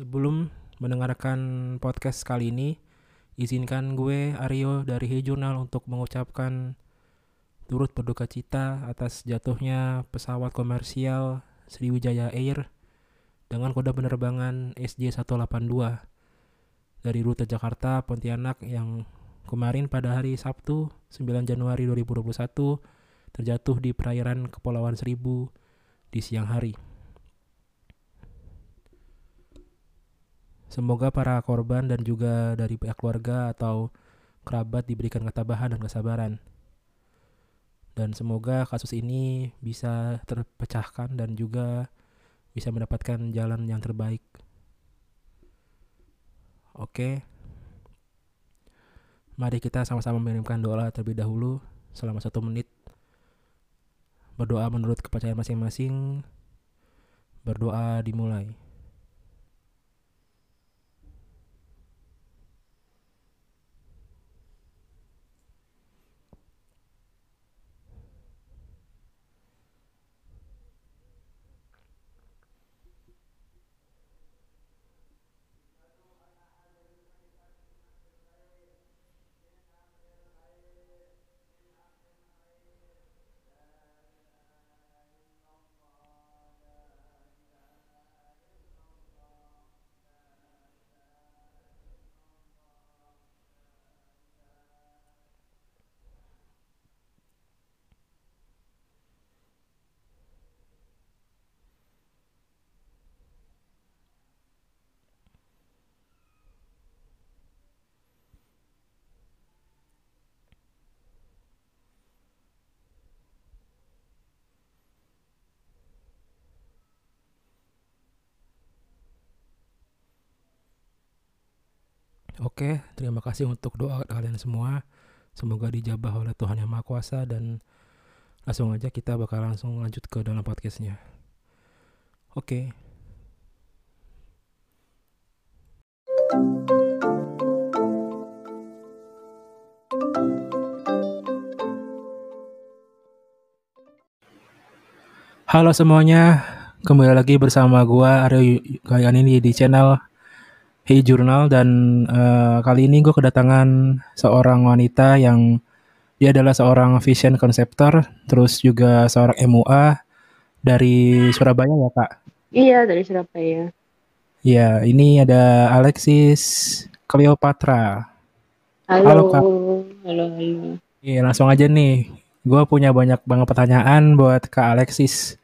Sebelum mendengarkan podcast kali ini, izinkan gue Aryo dari Hey Journal untuk mengucapkan turut berduka cita atas jatuhnya pesawat komersial Sriwijaya Air dengan kode penerbangan SJ182 dari rute Jakarta Pontianak yang kemarin pada hari Sabtu 9 Januari 2021 terjatuh di perairan Kepulauan Seribu di siang hari. Semoga para korban dan juga dari pihak keluarga atau kerabat diberikan ketabahan dan kesabaran. Dan semoga kasus ini bisa terpecahkan dan juga bisa mendapatkan jalan yang terbaik. Oke. Mari kita sama-sama mengirimkan doa terlebih dahulu selama satu menit. Berdoa menurut kepercayaan masing-masing. Berdoa dimulai. Oke, terima kasih untuk doa kalian semua. Semoga dijabah oleh Tuhan Yang Maha Kuasa dan langsung aja kita bakal langsung lanjut ke dalam podcastnya. Oke. Halo semuanya, kembali lagi bersama gua Aryo kali ini di channel Hey Journal dan uh, kali ini gue kedatangan seorang wanita yang dia adalah seorang vision conceptor, terus juga seorang MUA dari Surabaya ya kak? Iya dari Surabaya. Iya, ini ada Alexis Cleopatra. Halo. Halo, Kak. Halo halo. Iya langsung aja nih, gue punya banyak banget pertanyaan buat kak Alexis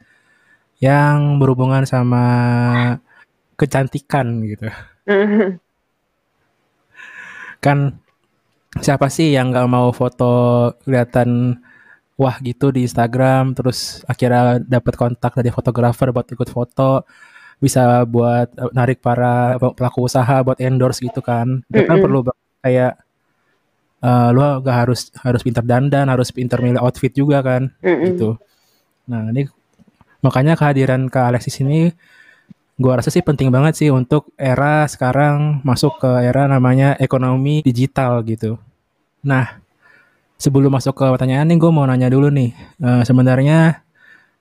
yang berhubungan sama kecantikan gitu. Kan siapa sih yang nggak mau foto kelihatan wah gitu di Instagram terus akhirnya dapat kontak dari fotografer buat ikut foto bisa buat eh, narik para pelaku usaha buat endorse gitu kan. Itu kan perlu kayak eh lu gak harus harus pintar dandan harus pintar milih outfit juga kan Mm-mm. gitu. Nah ini makanya kehadiran Kak Alexis ini gua rasa sih penting banget sih untuk era sekarang masuk ke era namanya ekonomi digital gitu nah sebelum masuk ke pertanyaan nih gue mau nanya dulu nih eh, sebenarnya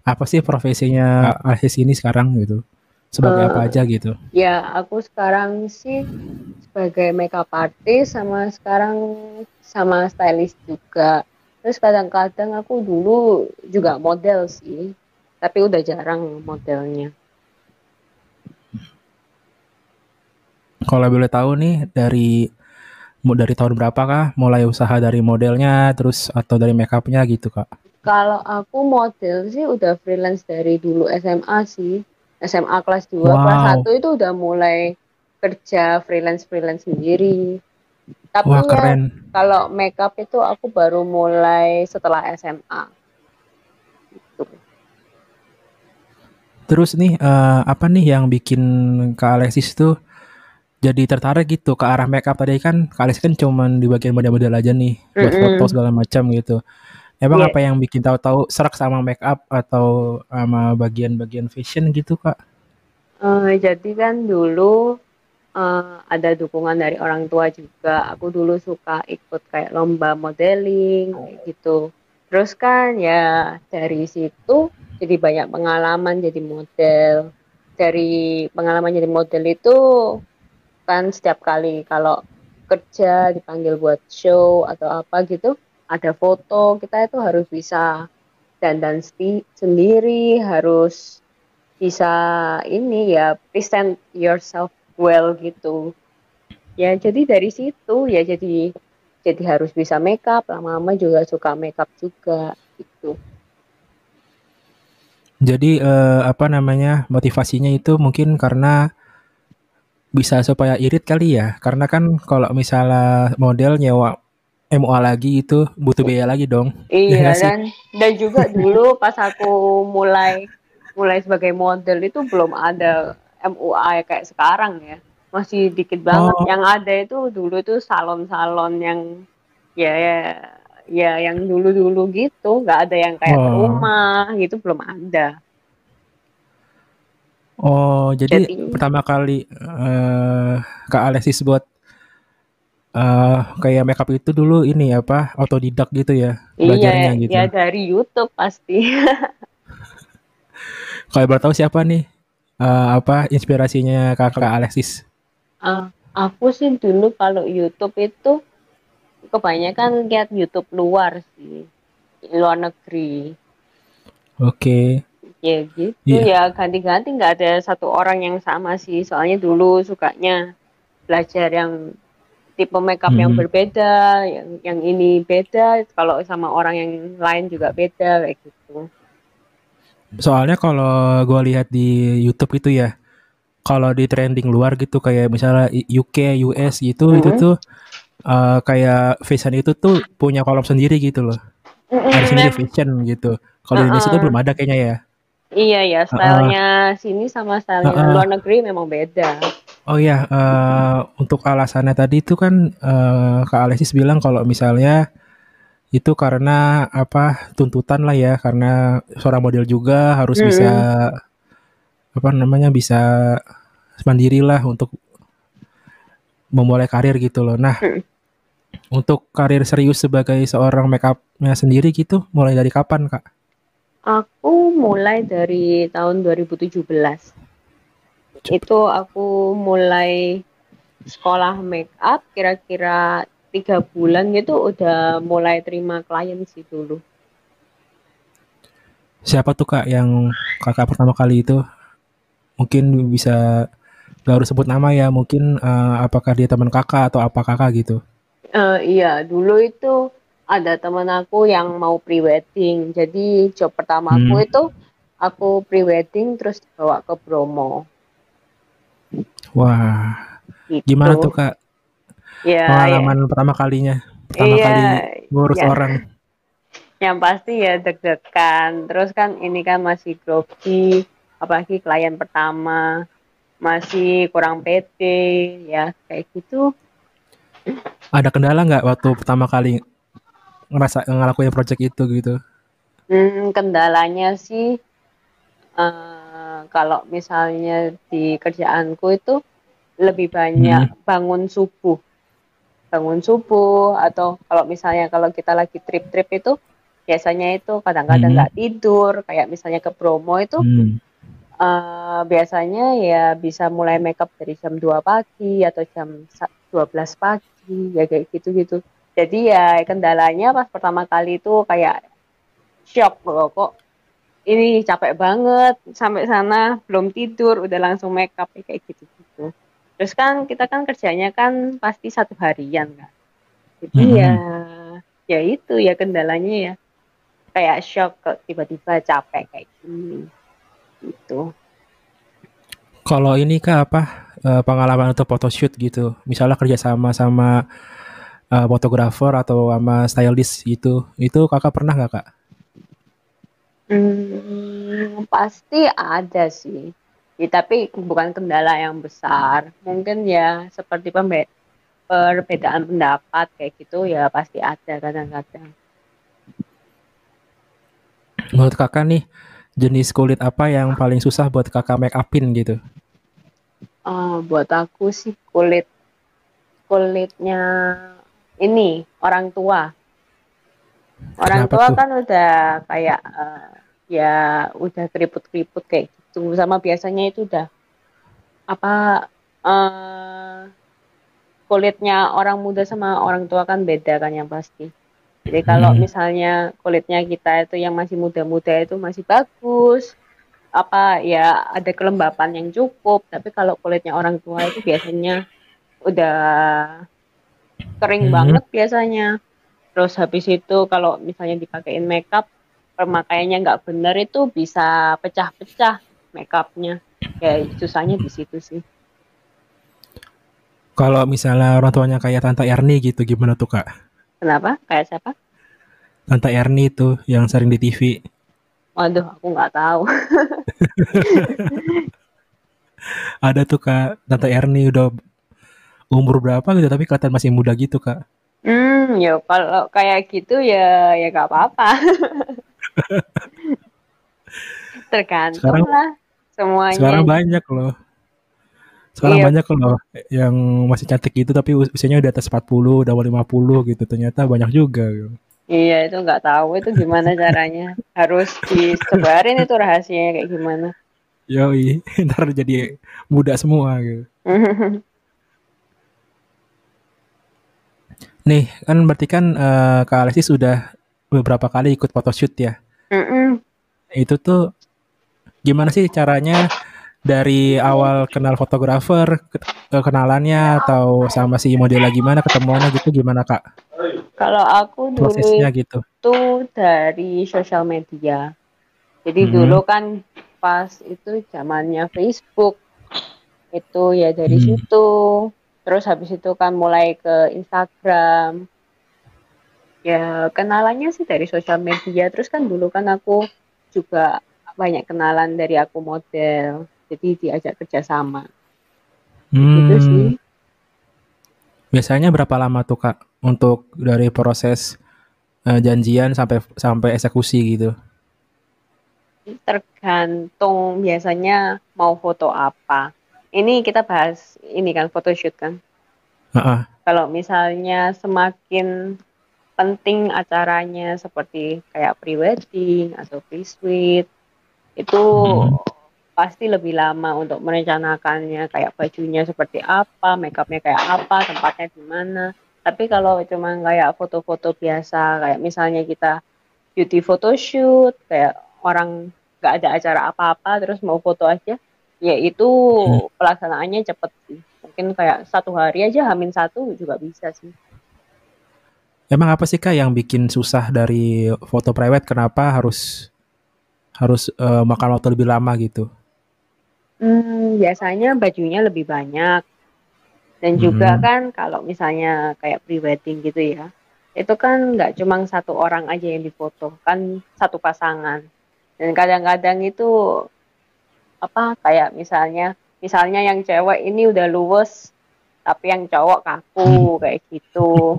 apa sih profesinya Alexis ini sekarang gitu sebagai apa Eh, aja gitu Ya aku sekarang sih sebagai makeup artist sama sekarang sama stylist juga. Terus kadang-kadang aku dulu juga model sih, tapi udah jarang modelnya. Kalau boleh tahu nih dari dari tahun berapa kah mulai usaha dari modelnya terus atau dari makeupnya gitu kak Kalau aku model sih udah freelance dari dulu SMA sih. SMA kelas 2, kelas wow 1 itu udah mulai kerja freelance-freelance sendiri. Tapi wah ya keren kalau makeup itu aku baru mulai setelah SMA. Gitu. terus nih eh, apa nih yang bikin kak Alexis tuh jadi tertarik gitu ke arah makeup tadi kan Kak Alexis kan cuman di bagian model-model aja nih buat foto Mm-mm. segala macam gitu emang Iya. apa yang bikin tahu-tahu serak sama makeup atau sama bagian-bagian fashion gitu kak Eh, jadi kan dulu eh, ada dukungan dari orang tua juga. Aku dulu suka ikut kayak lomba modeling kayak gitu. Terus kan ya dari situ jadi banyak pengalaman jadi model. dari pengalaman jadi model itu kan setiap kali kalau kerja dipanggil buat show atau apa gitu ada foto kita itu harus bisa dandan sendiri harus bisa ini ya present yourself well gitu. Ya jadi dari situ ya jadi jadi harus bisa makeup. Lama-lama juga suka makeup juga gitu. Jadi eh, apa namanya motivasinya itu mungkin karena bisa supaya irit kali ya. Karena kan kalau misalnya model nyewa MOA lagi itu butuh biaya lagi dong. Iya ya dan dan juga dulu pas aku mulai mulai sebagai model itu belum ada MUA kayak sekarang ya. Masih dikit banget. Oh. yang ada itu dulu itu salon-salon yang ya ya ya yang dulu-dulu gitu. Nggak ada yang kayak oh. rumah gitu belum ada Oh, jadi, pertama kali uh, Kak Alexis buat uh, kayak makeup itu dulu ini apa otodidak gitu ya belajarnya iya, gitu. Iya, dari YouTube pasti. Kalau baru tahu siapa nih uh, apa inspirasinya Kakak Alexis? Uh, aku sih dulu kalau YouTube itu kebanyakan lihat YouTube luar sih, luar negeri. Oke. Okay ya gitu yeah. ya ganti-ganti nggak ada satu orang yang sama sih soalnya dulu sukanya belajar yang tipe makeup hmm. yang berbeda yang yang ini beda kalau sama orang yang lain juga beda kayak gitu soalnya kalau gue lihat di YouTube itu ya kalau di trending luar gitu kayak misalnya UK US gitu hmm. itu tuh uh, kayak fashion itu tuh punya kolom sendiri gitu loh mm ada sendiri fashion gitu kalau uh -uh. di Indonesia tuh belum ada kayaknya ya Iya ya, stylenya uh, sini sama stylenya uh, uh, luar negeri memang beda. Oh ya, uh, untuk alasannya tadi itu kan uh, Kak Alexis bilang kalau misalnya itu karena apa tuntutan lah ya, karena seorang model juga harus mm -hmm. bisa apa namanya bisa mandiri lah untuk memulai karir gitu loh. Nah, mm. untuk karir serius sebagai seorang makeupnya sendiri gitu, mulai dari kapan kak? Aku mulai dari tahun 2017. Itu aku mulai sekolah make up kira-kira tiga bulan gitu udah mulai terima klien sih dulu. Siapa tuh kak yang kakak pertama kali itu? Mungkin bisa gak harus sebut nama ya. Mungkin uh, apakah dia teman kakak atau apa kakak gitu? Uh, iya dulu itu ada teman aku yang mau pre-wedding. Jadi job pertama hmm. aku itu aku pre-wedding terus bawa ke Bromo. Wah. Gitu. Gimana tuh Kak? Ya, pengalaman ya. pertama kalinya, pertama iya, kali ngurus ya. orang. Yang pasti ya deg-degan. Terus kan ini kan masih grogi, apalagi klien pertama masih kurang PT ya kayak gitu. Ada kendala nggak waktu pertama kali ngerasa ngelakuin project itu gitu? Hmm, kendalanya sih uh, kalau misalnya di kerjaanku itu lebih banyak hmm. bangun subuh, bangun subuh atau kalau misalnya kalau kita lagi trip-trip itu biasanya itu kadang-kadang hmm. nggak hmm. tidur kayak misalnya ke promo itu hmm. uh, biasanya ya bisa mulai makeup dari jam 2 pagi atau jam 12 pagi ya kayak gitu-gitu jadi ya kendalanya pas pertama kali itu kayak shock loh kok ini capek banget sampai sana belum tidur udah langsung make up kayak gitu gitu terus kan kita kan kerjanya kan pasti satu harian kan jadi hmm. ya ya itu ya kendalanya ya. Kayak shock kok tiba-tiba capek kayak gini gitu. Kalau ini kak apa eh, pengalaman untuk photoshoot gitu? Misalnya kerja sama sama uh, fotografer atau sama stylist gitu itu kakak pernah nggak kak? Hmm, pasti ada sih ya, tapi bukan kendala yang besar mungkin ya seperti pembe perbedaan pendapat kayak gitu ya pasti ada kadang-kadang menurut kakak nih jenis kulit apa yang paling susah buat kakak make upin gitu? Oh, buat aku sih kulit kulitnya ini orang tua. Orang Kenapa tua tuh? kan udah kayak uh, ya udah keriput-keriput kayak itu sama biasanya itu udah apa eh kulitnya orang muda sama orang tua kan beda kan yang pasti. Jadi kalau Hmm. misalnya kulitnya kita itu yang masih muda-muda itu masih bagus, apa ya ada kelembapan yang cukup. Tapi kalau kulitnya orang tua itu biasanya udah kering Hmm. banget biasanya. Terus habis itu kalau misalnya dipakein makeup, pemakaiannya nggak bener itu bisa pecah-pecah makeupnya. Ya susahnya di situ sih. Kalau misalnya orang tuanya kayak Tante Erni gitu gimana tuh Kak? Kenapa? Kayak siapa? Tante Erni itu yang sering di TV. Waduh, aku nggak tahu. Ada tuh Kak, Tante Erni udah umur berapa gitu tapi kelihatan masih muda gitu Kak. Hmm, ya kalau kayak gitu ya ya nggak apa-apa. Tergantung Sekarang lah semuanya. sekarang banyak loh. Sekarang Iya. banyak loh yang masih cantik gitu tapi us- usianya udah atas 40, udah mau 50 gitu. Ternyata banyak juga. gitu. Iya itu nggak tahu itu gimana caranya. Harus disebarin itu rahasianya kayak gimana. Yoi, ntar jadi muda semua gitu. Nih, kan berarti kan eh, Kak Alexis sudah beberapa kali ikut photoshoot ya. Mm-mm. Itu tuh gimana sih caranya dari awal kenal fotografer, ke- ke kenalannya atau sama si modelnya gimana, ketemuannya gitu gimana Kak? Kalau aku dulu Prosesnya gitu. itu dari sosial media. Jadi Mhm. dulu kan pas itu zamannya Facebook itu ya dari Hmm. situ. Terus habis itu kan mulai ke Instagram. Ya kenalannya sih dari sosial media. Terus kan dulu kan aku juga banyak kenalan dari aku model. Jadi diajak kerjasama. Gitu sih. Hmm, biasanya berapa lama tuh Kak untuk dari proses eh, janjian sampai sampai eksekusi gitu? Tergantung biasanya mau foto apa. Ini kita bahas ini kan photoshoot kan. Heeh. Kalau misalnya semakin penting acaranya seperti kayak pre-wedding atau pre-suite, itu Hmm. pasti lebih lama untuk merencanakannya, kayak bajunya seperti apa, makeupnya kayak apa, tempatnya di mana. Tapi kalau cuma kayak foto-foto biasa, kayak misalnya kita beauty photoshoot, kayak orang nggak ada acara apa-apa, terus mau foto aja, ya itu Hmm. pelaksanaannya cepet sih. Mungkin kayak satu hari aja, hamin satu juga bisa sih. Emang apa sih Kak yang bikin susah dari foto private? Kenapa harus harus eh, makan waktu lebih lama gitu? Hmm, biasanya bajunya lebih banyak. Dan juga Hmm. kan kalau misalnya kayak pre-wedding gitu ya, itu kan nggak cuma satu orang aja yang difoto, kan satu pasangan. Dan kadang-kadang itu apa kayak misalnya misalnya yang cewek ini udah luwes, tapi yang cowok kaku kayak gitu.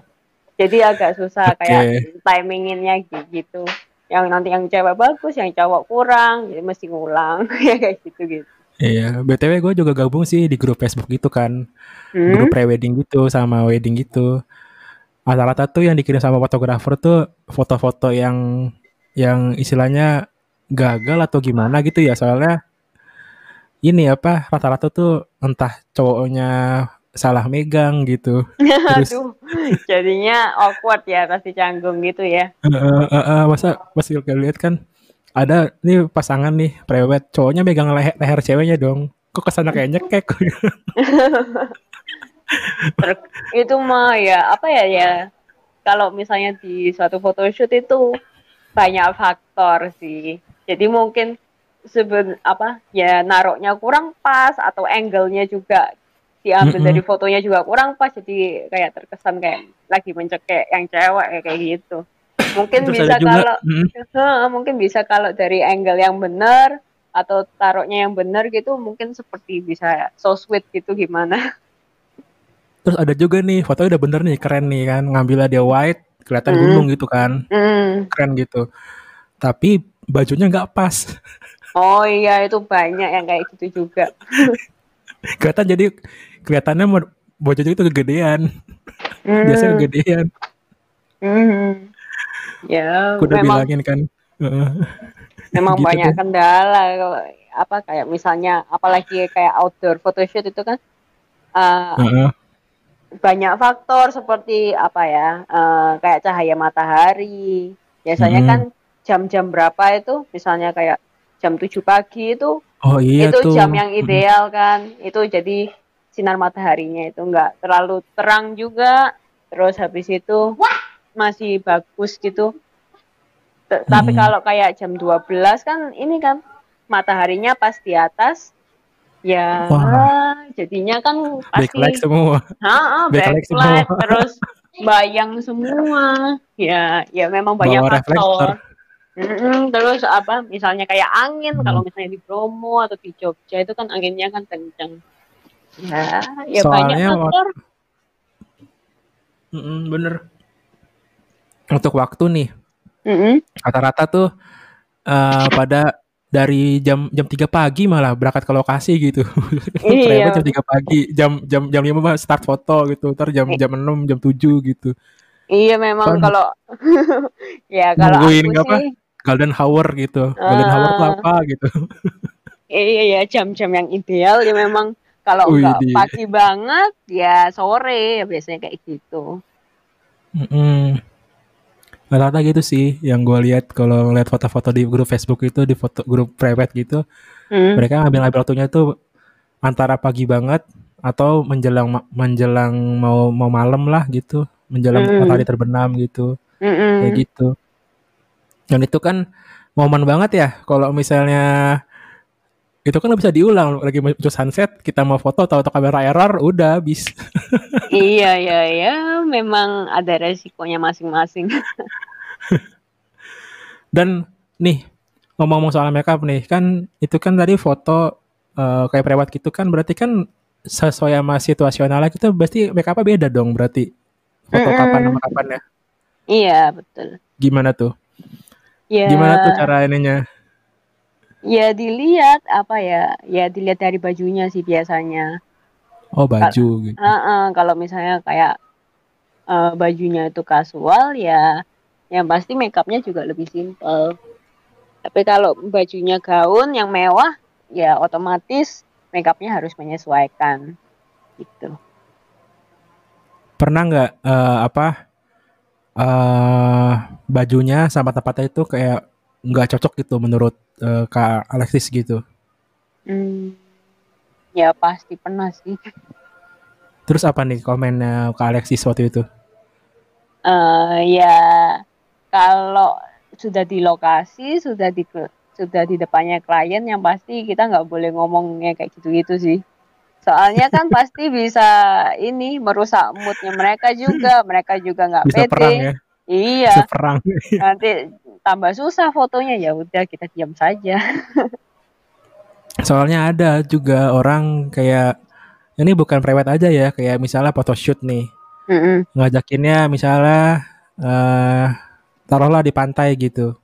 Jadi agak susah kayak timinginnya gitu. Yang nanti yang cewek bagus, yang cowok kurang, jadi mesti ngulang ya kayak gitu gitu. Iya, BTW gue juga gabung sih di grup Facebook gitu kan. Hmm? Grup pre-wedding gitu sama wedding gitu. Rata-rata tuh yang dikirim sama fotografer tuh foto-foto yang yang istilahnya gagal atau gimana gitu ya. Soalnya ini apa rata-rata tuh entah cowoknya salah megang gitu. Terus Aduh, jadinya awkward ya, pasti canggung gitu ya. eh, eh, eh, eh, masa pas lihat kan ada nih pasangan nih prewed cowoknya megang leher, leher ceweknya dong. Kok ke sana kayak nyekek. Itu mah ya apa ya ya kalau misalnya di suatu photoshoot itu banyak faktor sih. Jadi mungkin seben apa ya naroknya kurang pas atau angle-nya juga diambil Mm-mm. dari fotonya juga kurang pas jadi kayak terkesan kayak lagi mencekek yang cewek kayak gitu. Mungkin Terus bisa kalau mm, Heeh, mungkin bisa kalau dari angle yang benar atau taruhnya yang benar gitu mungkin seperti bisa so sweet gitu gimana. terus ada juga nih fotonya udah bener nih keren nih kan ngambilnya dia white kelihatan Mm. gunung gitu kan Hmm. keren gitu tapi bajunya nggak pas Oh iya itu banyak yang kayak gitu juga. kelihatan jadi kelihatannya bajunya itu kegedean biasanya Hmm. kegedean Hmm. Ya aku udah memang bilangin kan. Memang Gitu banyak kan. kendala kalau apa kayak misalnya apalagi kayak outdoor photoshoot itu kan eh, Heeh. banyak faktor seperti apa ya eh, kayak cahaya matahari biasanya Mm-mm. kan jam-jam berapa itu misalnya kayak jam 7 pagi itu Oh iya itu tuh. jam yang ideal kan itu jadi sinar mataharinya itu enggak terlalu terang juga terus habis itu masih bagus gitu T- tapi Mm-mm. kalau kayak jam 12 kan ini kan mataharinya pas di atas ya Wah. jadinya kan Backlight pasti semua. Ah, Backlight backlight semua. terus bayang semua. Ya, ya memang banyak Bawa reflektor. Mm-mm, terus apa? Misalnya kayak angin, Hmm. kalau misalnya di Bromo atau di Jogja itu kan anginnya kan kencang. Ya, ya banyak Soalnya wak- faktor. Mm-mm, bener. Untuk waktu nih, Mm-mm. rata-rata tuh eh, pada dari jam jam 3 pagi malah berangkat ke lokasi gitu. Iya, jam 3 pagi, jam jam jam 5 mah start foto gitu. Ntar jam jam 6, jam 7 gitu. iya memang Kan kalau ya kalau nungguin aku apa? Golden hour gitu. Golden hour tuh eh, apa gitu. iya ya jam-jam yang ideal ya memang kalau enggak pagi banget ya sore ya biasanya kayak gitu. Mm-mm. Rata-rata gitu sih yang gue lihat kalau ngeliat foto-foto di grup Facebook itu di foto grup private gitu, Hmm. mereka ngambil-ngambil waktunya tuh antara pagi banget atau menjelang menjelang mau mau malam lah gitu, menjelang Hmm. matahari terbenam gitu, kayak Mm-mm. gitu. Dan itu kan momen banget ya kalau misalnya itu kan bisa diulang lagi muncul sunset kita mau foto tahu-tahu kamera error udah habis. Iya, iya, ya, memang ada resikonya masing-masing. Dan nih ngomong-ngomong soal makeup nih kan itu kan tadi foto eh, kayak prewat gitu kan berarti kan sesuai sama situasionalnya kita berarti makeupnya beda dong berarti foto kapan Mm-mm. sama kapan ya Iya, betul. gimana tuh Ya, gimana tuh cara ininya ya dilihat apa ya? Ya dilihat dari bajunya sih biasanya. oh baju gitu Heeh, kalau misalnya kayak eh, bajunya itu kasual ya, yang pasti makeupnya juga lebih simpel. Tapi kalau bajunya gaun yang mewah, ya otomatis makeupnya harus menyesuaikan gitu. pernah nggak eh, apa eh bajunya sama tempatnya itu kayak nggak cocok gitu menurut eh, Kak Alexis gitu Hmm, ya pasti pernah sih. terus apa nih komennya Kak Alexis waktu itu eh ya kalau sudah di lokasi, sudah di sudah di depannya klien, yang pasti kita nggak boleh ngomongnya kayak gitu-gitu sih. Soalnya kan pasti bisa ini merusak moodnya mereka juga, mereka juga nggak bisa perang pede. ya Iya, bisa perang nanti tambah susah fotonya ya udah kita diam saja. Soalnya ada juga orang kayak ini bukan private aja ya, kayak misalnya photoshoot nih, Mm-mm. ngajakinnya misalnya eh taruhlah di pantai gitu,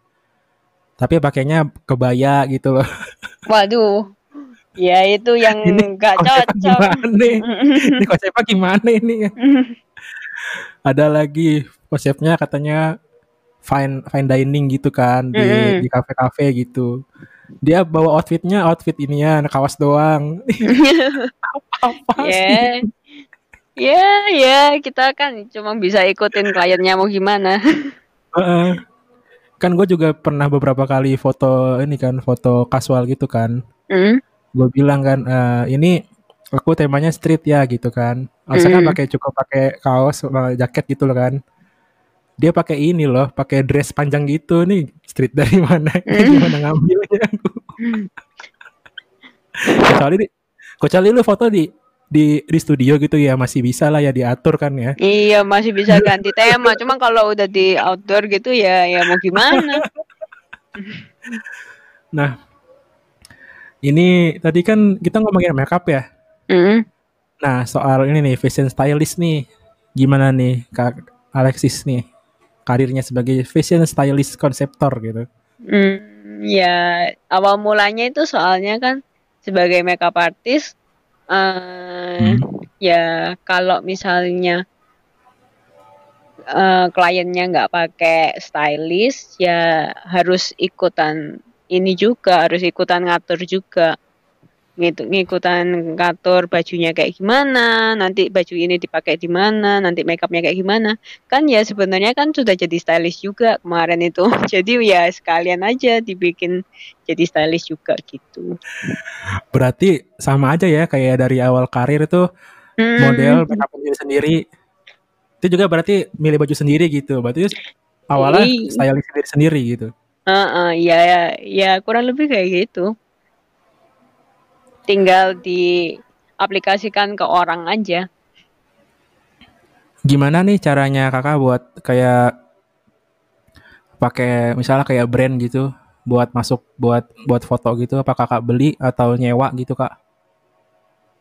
tapi pakainya kebaya gitu loh. Waduh, ya itu yang Ini nggak cocok. gimana nih? Ini konsepnya gimana ini? Ada lagi konsepnya katanya fine fine dining gitu kan di Mm-mm. di kafe-kafe gitu. Dia bawa outfitnya outfit inian kaos doang. Apa Ya, sih? ya, ya, kita kan cuma bisa ikutin kliennya mau gimana. Heeh. Kan gue juga pernah beberapa kali foto ini kan foto kasual gitu kan. Mm, Gue bilang kan "Eh, ini aku temanya street ya gitu kan. Harusnya kan mm. pakai cukup pakai kaos jaket gitu loh kan. Dia pakai ini loh, pakai dress panjang gitu nih. Street dari mana? Gimana ngambilnya? kecuali di, kecuali lu foto di di di studio gitu ya masih bisa lah ya diatur kan ya. Iya, masih bisa ganti tema. Cuma kalau udah di outdoor gitu ya, ya mau gimana? Nah, ini tadi kan kita ngomongin makeup ya. Mm, Nah, soal ini nih fashion stylist nih. Gimana nih Kak Alexis nih? Karirnya sebagai fashion stylist konseptor gitu. mm, ya, awal mulanya itu soalnya kan sebagai makeup artist, eh, Hmm. ya kalau misalnya uh, kliennya nggak pakai stylist ya harus ikutan ini juga harus ikutan ngatur juga. Gitu ngikutan ngatur bajunya kayak gimana nanti baju ini dipakai di mana nanti makeupnya kayak gimana. Kan ya sebenarnya kan sudah jadi stylist juga kemarin itu. Jadi ya sekalian aja dibikin jadi stylist juga gitu. Berarti sama aja ya kayak dari awal karir itu hmm. model makeup sendiri. Sendiri itu juga berarti milih baju sendiri gitu. Berarti awalnya stylist sendiri sendiri gitu uh, uh, ya ya ya kurang lebih kayak gitu tinggal diaplikasikan ke orang aja. Gimana nih caranya kakak buat kayak pakai misalnya kayak brand gitu buat masuk buat buat foto gitu apa kakak beli atau nyewa gitu kak?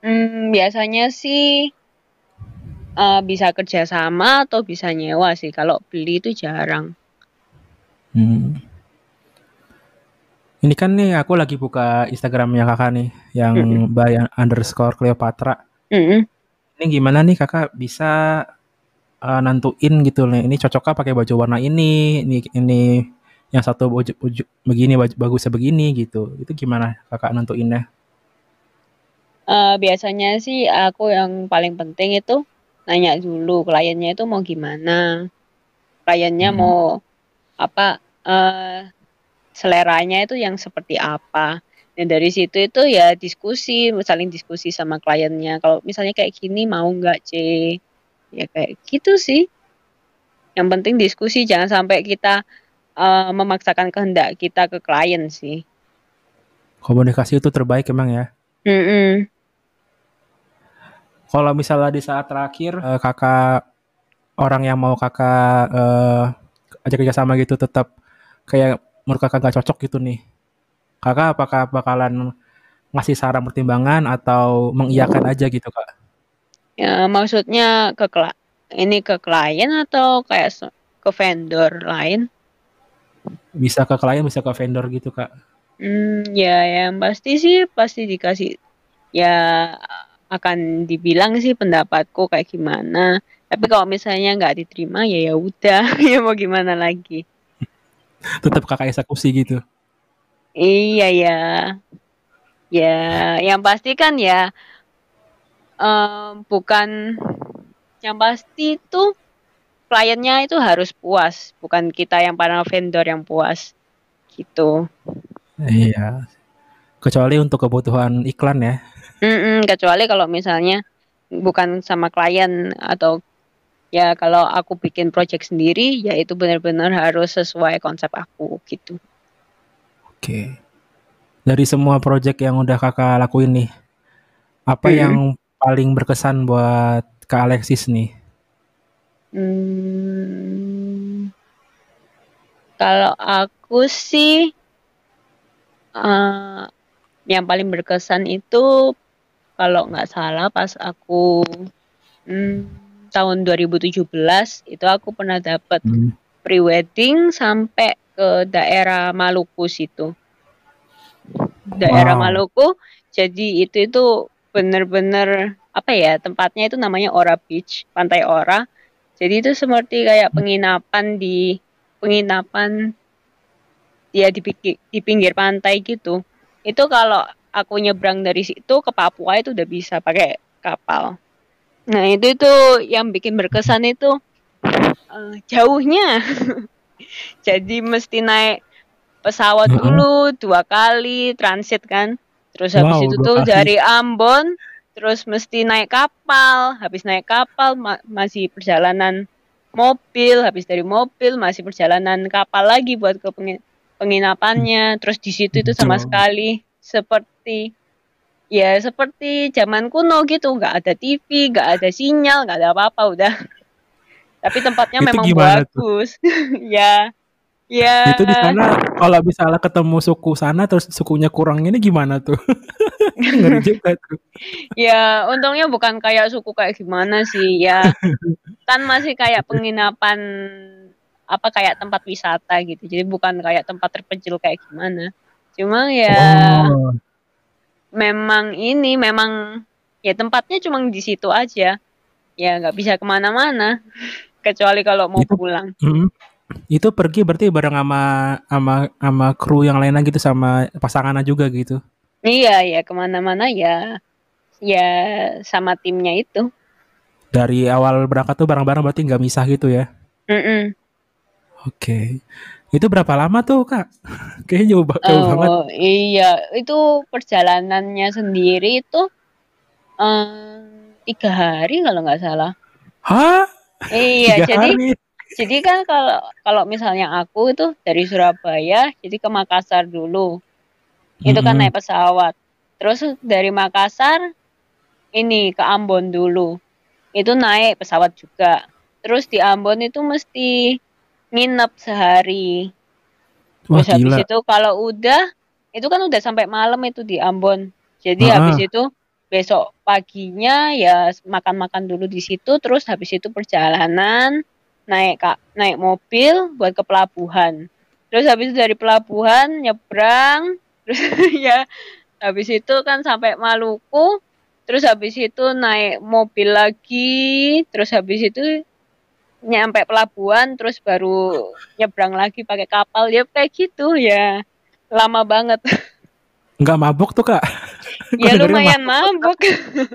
Hmm, biasanya sih uh, bisa kerjasama atau bisa nyewa sih. Kalau beli itu jarang. Hmm. Ini kan nih aku lagi buka Instagramnya kakak nih, yang mm -hmm. by underscore Cleopatra. Mm -hmm. Ini gimana nih kakak bisa uh, nentuin gitu nih, ini cocoknya pakai baju warna ini, ini ini yang satu baju, baju begini baju bagusnya begini gitu. Itu gimana kakak nentuinnya? Uh, biasanya sih aku yang paling penting itu nanya dulu kliennya itu mau gimana, kliennya hmm. mau apa. Uh, seleranya itu yang seperti apa. Dan dari situ itu ya diskusi, saling diskusi sama kliennya. Kalau misalnya kayak gini mau nggak C? Ya kayak gitu sih. Yang penting diskusi, jangan sampai kita uh, memaksakan kehendak kita ke klien sih. Komunikasi itu terbaik emang ya. Mm -mm. Kalau misalnya di saat terakhir uh, kakak orang yang mau kakak uh, ajak kerja sama gitu tetap kayak menurut kakak gak cocok gitu nih. Kakak apakah bakalan ngasih saran pertimbangan atau mengiyakan aja gitu kak? Ya maksudnya ke ini ke klien atau kayak ke vendor lain? Bisa ke klien bisa ke vendor gitu kak. Hmm ya yang pasti sih pasti dikasih ya akan dibilang sih pendapatku kayak gimana. Tapi kalau misalnya nggak diterima ya ya udah. Ya mau gimana lagi tetap kakak eksekusi gitu. Iya ya. Ya yang pasti kan ya um, bukan yang pasti itu kliennya itu harus puas bukan kita yang para vendor yang puas gitu. Iya. Kecuali untuk kebutuhan iklan ya. Mm-mm, kecuali kalau misalnya bukan sama klien atau ya kalau aku bikin project sendiri ya itu benar-benar harus sesuai konsep aku gitu. Oke. Dari semua project yang udah kakak lakuin nih, apa hmm. yang paling berkesan buat kak Alexis nih? Hmm, kalau aku sih uh, yang paling berkesan itu kalau nggak salah pas aku hmm, tahun 2017 itu aku pernah dapat hmm. pre-wedding sampai ke daerah Maluku situ. Daerah wow. Maluku. Jadi itu itu benar-benar apa ya tempatnya itu namanya Ora Beach, Pantai Ora. Jadi itu seperti kayak penginapan di penginapan dia di, di pinggir pantai gitu. Itu kalau aku nyebrang dari situ ke Papua itu udah bisa pakai kapal. Nah, itu itu yang bikin berkesan itu uh, jauhnya. Jadi mesti naik pesawat dulu dua kali transit kan. Terus habis wow, itu tuh dari Ambon terus mesti naik kapal. Habis naik kapal ma masih perjalanan mobil, habis dari mobil masih perjalanan kapal lagi buat ke penginapannya. Terus di situ itu sama sekali seperti ya seperti zaman kuno gitu. Nggak ada TV nggak ada sinyal nggak ada apa-apa udah. Tapi tempatnya memang bagus. Ya ya. Itu di sana kalau misalnya ketemu suku sana terus sukunya kurang ini gimana tuh? Ngeri juga tuh. Ya untungnya bukan kayak suku kayak gimana sih ya. Kan masih kayak penginapan apa kayak tempat wisata gitu. Jadi bukan kayak tempat terpencil kayak gimana. Cuma ya oh memang ini memang ya tempatnya cuma di situ aja ya nggak bisa ke mana-mana kecuali kalau mau Itu- pulang. Mm. Itu pergi berarti bareng sama sama sama kru yang lainnya gitu sama pasangannya juga gitu. Iya, ya ke mana-mana ya, ya sama timnya itu. Dari awal berangkat tuh bareng-bareng berarti nggak misah gitu ya. Mm-mm. Oke. Itu berapa lama tuh, Kak? Kayaknya jauh, jauh banget. Oh iya, itu perjalanannya sendiri itu em, tiga hari kalau nggak salah. Hah? Iya, Tiga jadi hari? jadi kan kalau kalau misalnya aku itu dari Surabaya, jadi ke Makassar dulu. Itu kan naik pesawat. Terus dari Makassar ini ke Ambon dulu. Itu naik pesawat juga. Terus di Ambon itu mesti nginep sehari. Wah, Terus habis itu kalau udah itu kan udah sampai malam itu di Ambon. Jadi Ah. habis itu besok paginya ya makan-makan dulu di situ terus habis itu perjalanan naik kak naik mobil buat ke pelabuhan. Terus habis itu dari pelabuhan nyebrang terus ya habis itu kan sampai Maluku terus habis itu naik mobil lagi terus habis itu nyampe pelabuhan terus baru nyebrang lagi pakai kapal ya kayak gitu ya lama banget Nggak mabuk tuh, Kak? Ya lumayan mabuk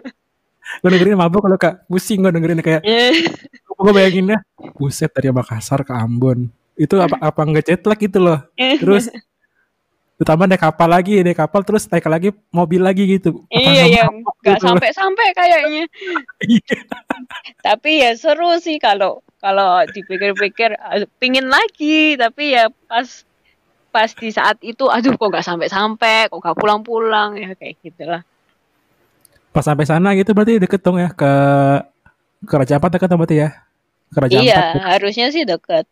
Gue dengerin mabuk kalau Kak. Pusing gue dengerin kayak gue bayanginnya buset dari Makassar ke Ambon. Itu apa apa nggak jet lag gitu loh. Terus terutama naik kapal lagi, naik kapal terus naik lagi mobil lagi gitu. Apa iya nggak nggak gitu sampai-sampai kayaknya Iya. tapi ya seru sih kalau kalau dipikir-pikir eh, pingin lagi tapi ya pas pas di saat itu aduh kok nggak sampai-sampai kok nggak pulang-pulang ya kayak gitulah Pas sampai sana gitu berarti deket dong ya ke ke Raja Ampat deket berarti ya. Ke Raja iya Ampat. harusnya sih deket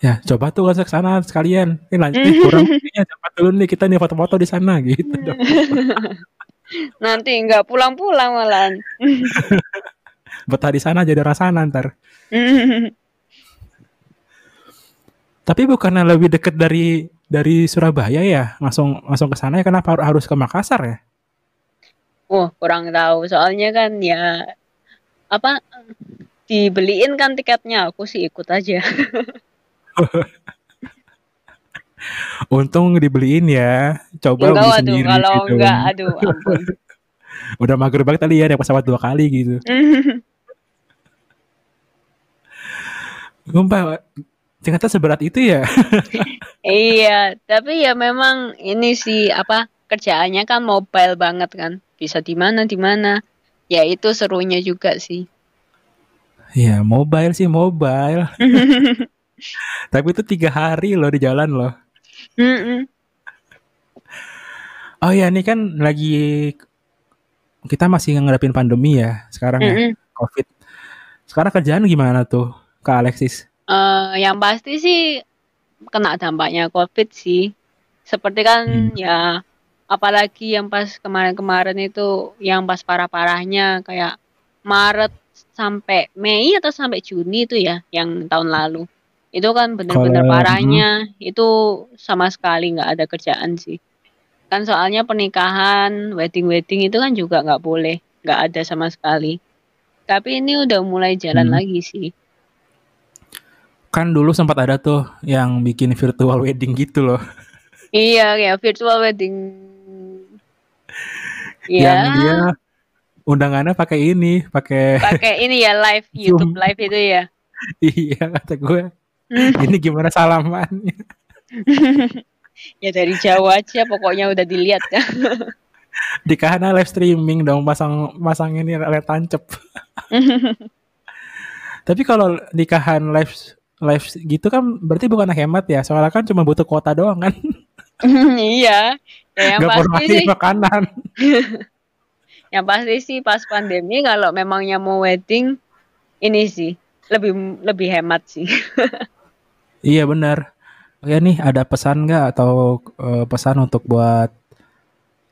Ya, coba tuh ke sana sekalian. Ini lanjut nih, kurang ya cepat dulu nih kita nih foto-foto di sana gitu dong. nanti nggak pulang-pulang malahan Betah di sana jadi rasa ntar. Tapi bukannya lebih deket dari dari Surabaya ya? Langsung langsung ke sana ya kenapa har- harus ke Makassar ya? Wah, kurang tahu. Soalnya kan ya apa dibeliin kan tiketnya, aku sih ikut aja. Untung dibeliin ya. Coba Enggak beli sendiri kalau gitu. enggak aduh ampun. Udah mager banget tadi ya naik pesawat dua kali gitu. Sumpah, ternyata seberat itu ya. iya, tapi ya memang ini sih apa kerjaannya kan mobile banget kan. Bisa di mana di mana. Ya itu serunya juga sih. ya mobile sih mobile. Tapi itu tiga hari loh di jalan loh. Mm-mm. Oh ya, ini kan lagi kita masih ngadepin pandemi ya sekarang ya, Mm-mm. COVID. Sekarang kerjaan gimana tuh, Kak Alexis? Eh, yang pasti sih kena dampaknya COVID sih. Seperti kan Hmm. ya apalagi yang pas kemarin-kemarin itu yang pas parah-parahnya kayak Maret sampai Mei atau sampai Juni itu ya yang tahun lalu. Itu kan bener-bener Kalau- parahnya. Itu sama sekali nggak ada kerjaan sih. Kan soalnya pernikahan, wedding-wedding itu kan juga nggak boleh, nggak ada sama sekali. Tapi ini udah mulai jalan Hmm. lagi sih. Kan dulu sempat ada tuh yang bikin virtual wedding gitu loh. Iya, ya virtual wedding. Yang Ya, dia undangannya pakai ini, pakai pakai ini ya live YouTube live itu ya. iya kata gue. Ini gimana salamannya? Ya dari jauh aja pokoknya udah dilihat ya. Dikahana live streaming dong, pasang pasang ini layar tancep. Tapi kalau nikahan live live gitu kan berarti bukan hemat ya, soalnya kan cuma butuh kuota doang kan, Iya. Ya, yang pasti sih, makanan. yang pasti sih pas pandemi kalau memangnya mau wedding ini sih lebih lebih hemat sih. Iya benar. Oke nih ada pesan nggak atau eh, pesan untuk buat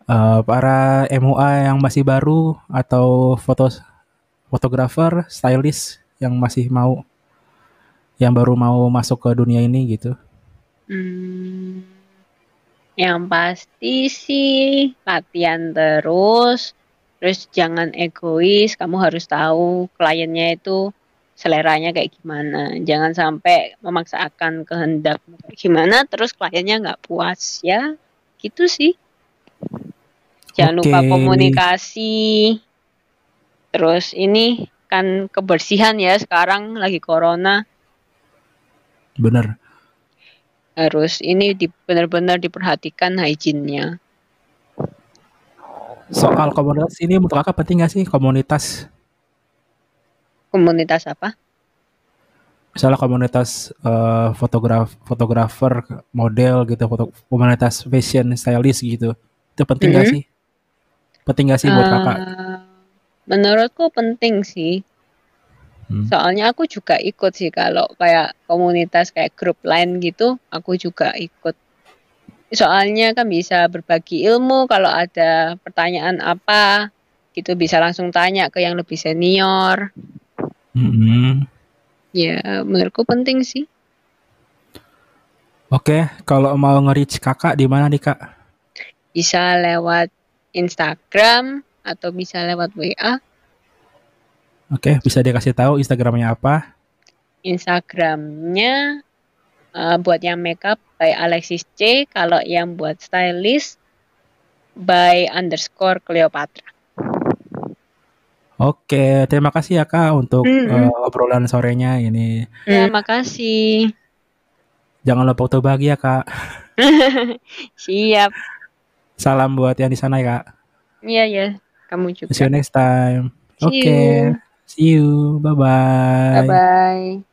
eh, para MUA yang masih baru atau foto fotografer, stylist yang masih mau yang baru mau masuk ke dunia ini gitu. Hmm, yang pasti sih latihan terus, terus jangan egois. Kamu harus tahu kliennya itu seleranya kayak gimana. Jangan sampai memaksakan kehendak gimana terus kliennya nggak puas ya. Gitu sih. Jangan lupa Oke. komunikasi. Terus ini kan kebersihan ya sekarang lagi corona Bener. harus ini di, benar-benar diperhatikan hygiene-nya. Soal komunitas ini menurut kakak penting gak sih komunitas? Komunitas apa? Misalnya komunitas eh, fotograf, fotografer, model gitu, foto, komunitas fashion stylist gitu. Itu penting gak Mhm. sih? Penting gak sih buat kakak? Eh, menurutku penting sih. Hmm. Soalnya aku juga ikut sih kalau kayak komunitas kayak grup lain gitu, aku juga ikut. Soalnya kan bisa berbagi ilmu kalau ada pertanyaan apa gitu bisa langsung tanya ke yang lebih senior. Mm-mm. Ya, menurutku penting sih. Oke, kalau mau nge-reach kakak di mana nih kak? Bisa lewat Instagram atau bisa lewat WA. Oke, bisa dikasih tahu Instagramnya apa? Instagramnya eh, buat yang makeup by Alexis C, kalau yang buat stylist by underscore Cleopatra. Oke, terima kasih ya kak untuk Mm-mm. eh, obrolan sorenya ini. Ya, makasih. Jangan lupa foto bahagia kak. Siap. Salam buat yang di sana ya kak. Iya ya, kamu juga. See you next time. Oke, you. see you. Bye bye. Bye bye.